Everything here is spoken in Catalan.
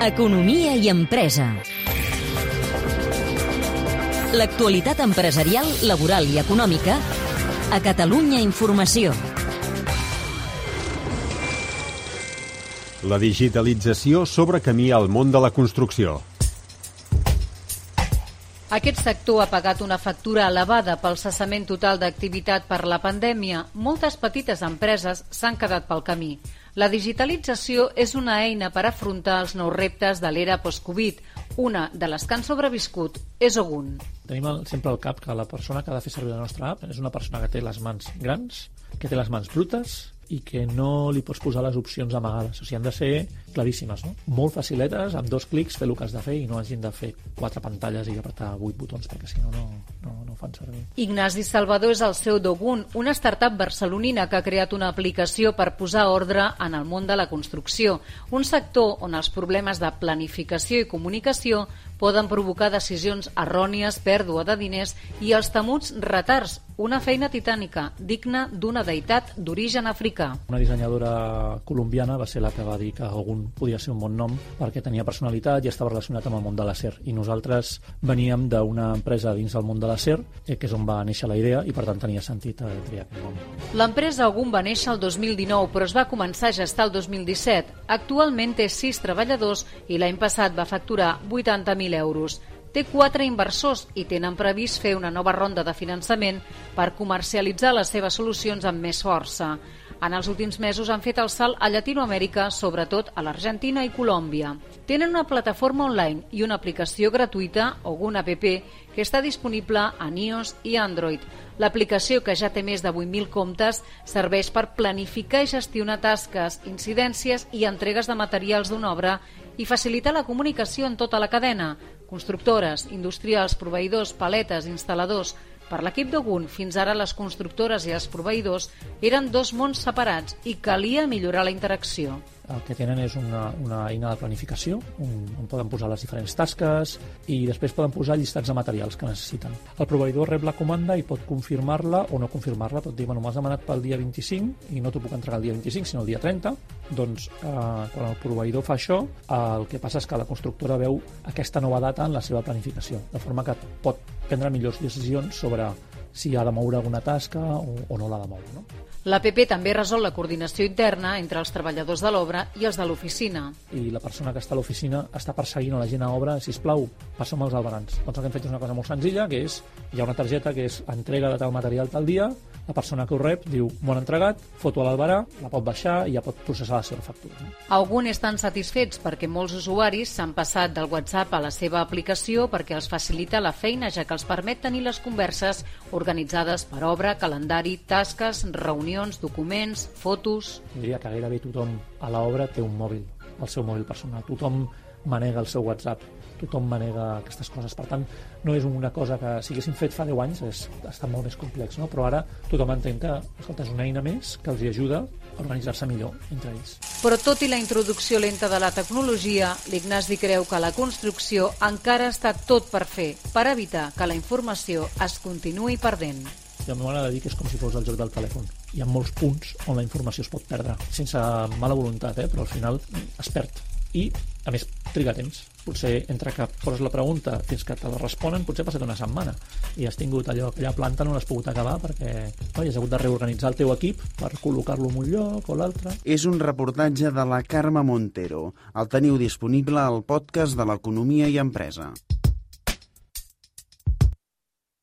Economia i empresa. L'actualitat empresarial, laboral i econòmica a Catalunya Informació. La digitalització sobre camí al món de la construcció. Aquest sector ha pagat una factura elevada pel cessament total d'activitat per la pandèmia. Moltes petites empreses s'han quedat pel camí. La digitalització és una eina per afrontar els nous reptes de l'era post-Covid. Una de les que han sobreviscut és Ogun. Tenim sempre al cap que la persona que ha de fer servir la nostra app és una persona que té les mans grans, que té les mans brutes i que no li pots posar les opcions amagades. O sigui, han de ser claríssimes, no? Molt faciletes, amb dos clics fer el que has de fer i no hagin de fer quatre pantalles i apretar vuit botons, perquè si no, no, no, fan servir. Ignasi Salvador és el seu Dogun, una startup barcelonina que ha creat una aplicació per posar ordre en el món de la construcció, un sector on els problemes de planificació i comunicació poden provocar decisions errònies, pèrdua de diners i els temuts retards, una feina titànica, digna d'una deïtat d'origen africà. Una dissenyadora colombiana va ser la que va dir que algun podia ser un bon nom perquè tenia personalitat i estava relacionat amb el món de l'acer. I nosaltres veníem d'una empresa dins del món de l'acer, eh, que és on va néixer la idea i per tant tenia sentit eh, triar aquest nom. L'empresa Ogum va néixer el 2019 però es va començar a gestar el 2017. Actualment té 6 treballadors i l'any passat va facturar 80.000 euros. Té quatre inversors i tenen previst fer una nova ronda de finançament per comercialitzar les seves solucions amb més força. En els últims mesos han fet el salt a Llatinoamèrica, sobretot a l'Argentina i Colòmbia. Tenen una plataforma online i una aplicació gratuïta, Ogun App, que està disponible a iOS i Android. L'aplicació, que ja té més de 8.000 comptes, serveix per planificar i gestionar tasques, incidències i entregues de materials d'una obra i facilitar la comunicació en tota la cadena, constructores, industrials, proveïdors, paletes, instal·ladors, per l'equip d'Ogun, fins ara les constructores i els proveïdors eren dos mons separats i calia millorar la interacció. El que tenen és una, una eina de planificació on, on poden posar les diferents tasques i després poden posar llistats de materials que necessiten. El proveïdor rep la comanda i pot confirmar-la o no confirmar-la. Pot dir, bueno, m'has demanat pel dia 25 i no t'ho puc entregar el dia 25 sinó el dia 30. Doncs eh, quan el proveïdor fa això, el que passa és que la constructora veu aquesta nova data en la seva planificació, de forma que pot prendre millors decisions sobre si ha de moure alguna tasca o, o no l'ha de moure. No? L'APP també resol la coordinació interna entre els treballadors de l'obra i els de l'oficina. I la persona que està a l'oficina està perseguint la gent a obra, si plau, passa'm els albarans. Doncs el que hem fet és una cosa molt senzilla, que és, hi ha una targeta que és entrega de tal material tal dia, la persona que ho rep diu m'ho han entregat, foto a l'albarà, la pot baixar i ja pot processar la seva factura. No? Algun estan satisfets perquè molts usuaris s'han passat del WhatsApp a la seva aplicació perquè els facilita la feina, ja que els permet tenir les converses organitzades per obra, calendari, tasques, reunions, documents, fotos... Diria que gairebé tothom a l'obra té un mòbil, el seu mòbil personal. Tothom manega el seu WhatsApp tothom manega aquestes coses. Per tant, no és una cosa que si haguéssim fet fa 10 anys és, està molt més complex, no? però ara tothom entén que escolta, és una eina més que els ajuda a organitzar-se millor entre ells. Però tot i la introducció lenta de la tecnologia, l'Ignasi creu que la construcció encara està tot per fer, per evitar que la informació es continuï perdent. I a mi m'agrada dir que és com si fos el joc del telèfon. Hi ha molts punts on la informació es pot perdre, sense mala voluntat, eh? però al final es perd. I, a més, triga temps. Potser entre que poses la pregunta fins que te la responen, potser ha passat una setmana i has tingut allò, aquella planta no l'has pogut acabar perquè no, has hagut de reorganitzar el teu equip per col·locar-lo en un lloc o l'altre. És un reportatge de la Carme Montero. El teniu disponible al podcast de l'Economia i Empresa.